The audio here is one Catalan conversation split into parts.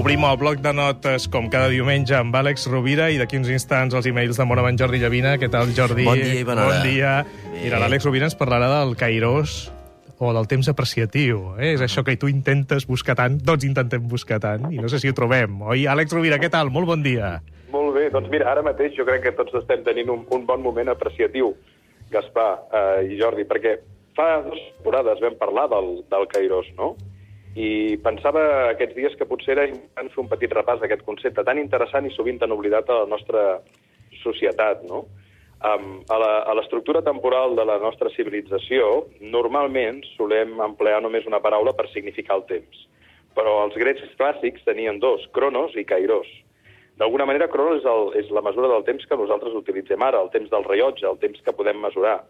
Obrim el bloc de notes, com cada diumenge, amb Àlex Rovira i d'aquí uns instants els e-mails de Mona Jordi Llavina. Què tal, Jordi? Bon dia i bona hora. Bon dia. Bé. Mira, l'Àlex Rovira ens parlarà del Cairós o del temps apreciatiu. Eh? És això que tu intentes buscar tant, tots intentem buscar tant, i no sé si ho trobem. Oi, Àlex Rovira, què tal? Molt bon dia. Molt bé, doncs mira, ara mateix jo crec que tots estem tenint un, un bon moment apreciatiu, Gaspar eh, i Jordi, perquè fa dues temporades vam parlar del, del Cairós, no? I pensava aquests dies que potser era important fer un petit repàs d'aquest concepte tan interessant i sovint tan oblidat a la nostra societat, no? Um, a l'estructura temporal de la nostra civilització, normalment solem emplear només una paraula per significar el temps. Però els grecs clàssics tenien dos, cronos i kairos. D'alguna manera, cronos és, el, és la mesura del temps que nosaltres utilitzem ara, el temps del rellotge, el temps que podem mesurar.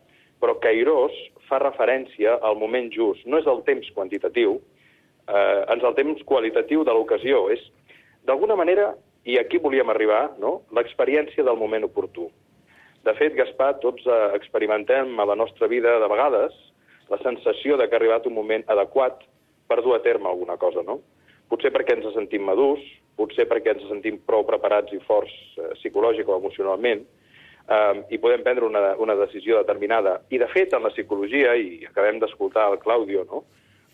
Però kairos fa referència al moment just. No és el temps quantitatiu, eh, ens el temps qualitatiu de l'ocasió. És, d'alguna manera, i aquí volíem arribar, no? l'experiència del moment oportú. De fet, Gaspar, tots eh, experimentem a la nostra vida de vegades la sensació de que ha arribat un moment adequat per dur a terme alguna cosa, no? Potser perquè ens sentim madurs, potser perquè ens sentim prou preparats i forts eh, psicològic o emocionalment, eh, i podem prendre una, una decisió determinada. I, de fet, en la psicologia, i acabem d'escoltar el Claudio, no?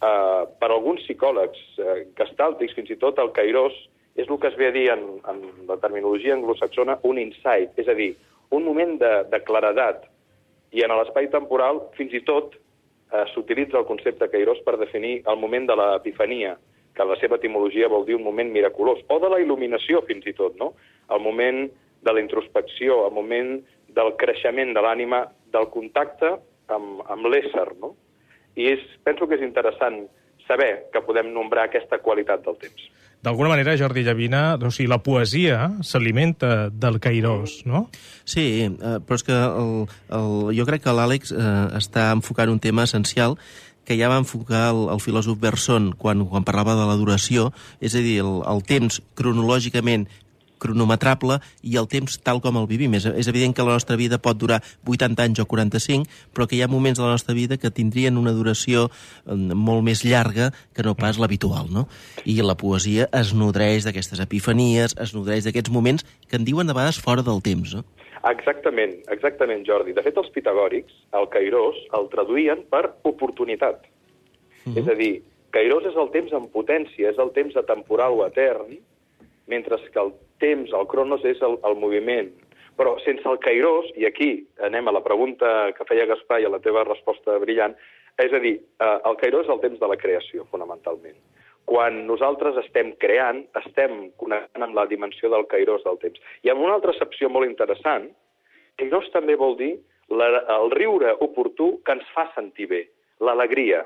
Eh, per alguns psicòlegs eh, gestàltics, fins i tot el Cairós, és el que es ve a dir en, en la terminologia anglosaxona un insight, és a dir, un moment de, de claredat. I en l'espai temporal, fins i tot, eh, s'utilitza el concepte Cairós per definir el moment de l'epifania, que la seva etimologia vol dir un moment miraculós, o de la il·luminació, fins i tot, no? El moment de la introspecció, el moment del creixement de l'ànima, del contacte amb, amb l'ésser, no? I és, penso que és interessant saber que podem nombrar aquesta qualitat del temps. D'alguna manera, Jordi Llavina, o sigui, la poesia s'alimenta del Cairós, no? Sí, eh, però és que el, el, jo crec que l'Àlex eh, està enfocant un tema essencial que ja va enfocar el, el filòsof Berson quan, quan parlava de la duració, és a dir, el, el temps cronològicament cronometrable i el temps tal com el vivim. És, és evident que la nostra vida pot durar 80 anys o 45, però que hi ha moments de la nostra vida que tindrien una duració eh, molt més llarga que no pas l'habitual, no? I la poesia es nodreix d'aquestes epifanies, es nodreix d'aquests moments que en diuen de vegades fora del temps, no? Exactament, exactament, Jordi. De fet, els pitagòrics, el Cairós, el traduïen per oportunitat. Mm -hmm. És a dir, Cairós és el temps en potència, és el temps atemporal o etern, mentre que el temps, el cronos, és el, el moviment. Però sense el Cairós, i aquí anem a la pregunta que feia Gaspar i a la teva resposta brillant, és a dir, eh, el Cairós és el temps de la creació, fonamentalment. Quan nosaltres estem creant, estem connectant amb la dimensió del Cairós del temps. I amb una altra excepció molt interessant, Cairós també vol dir la, el riure oportú que ens fa sentir bé, l'alegria,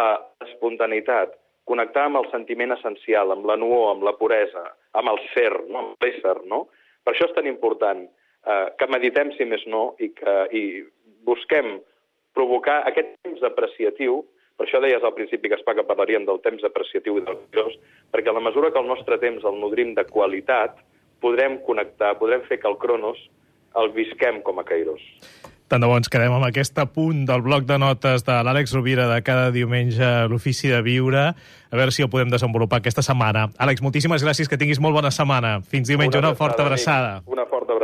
eh, l'espontaneïtat, connectar amb el sentiment essencial, amb la nuor, amb la puresa, amb el ser, no? amb l'ésser, no? Per això és tan important eh, que meditem, si més no, i que i busquem provocar aquest temps apreciatiu, per això deies al principi, Gaspar, que parlaríem del temps apreciatiu i del curiós, perquè a la mesura que el nostre temps el nodrim de qualitat, podrem connectar, podrem fer que el cronos el visquem com a Cairós. Tant de bo ens quedem amb aquest punt del bloc de notes de l'Àlex Rovira de cada diumenge a l'Ofici de Viure. A veure si el podem desenvolupar aquesta setmana. Àlex, moltíssimes gràcies, que tinguis molt bona setmana. Fins diumenge, una, una forta abraçada. Una forta abraçada.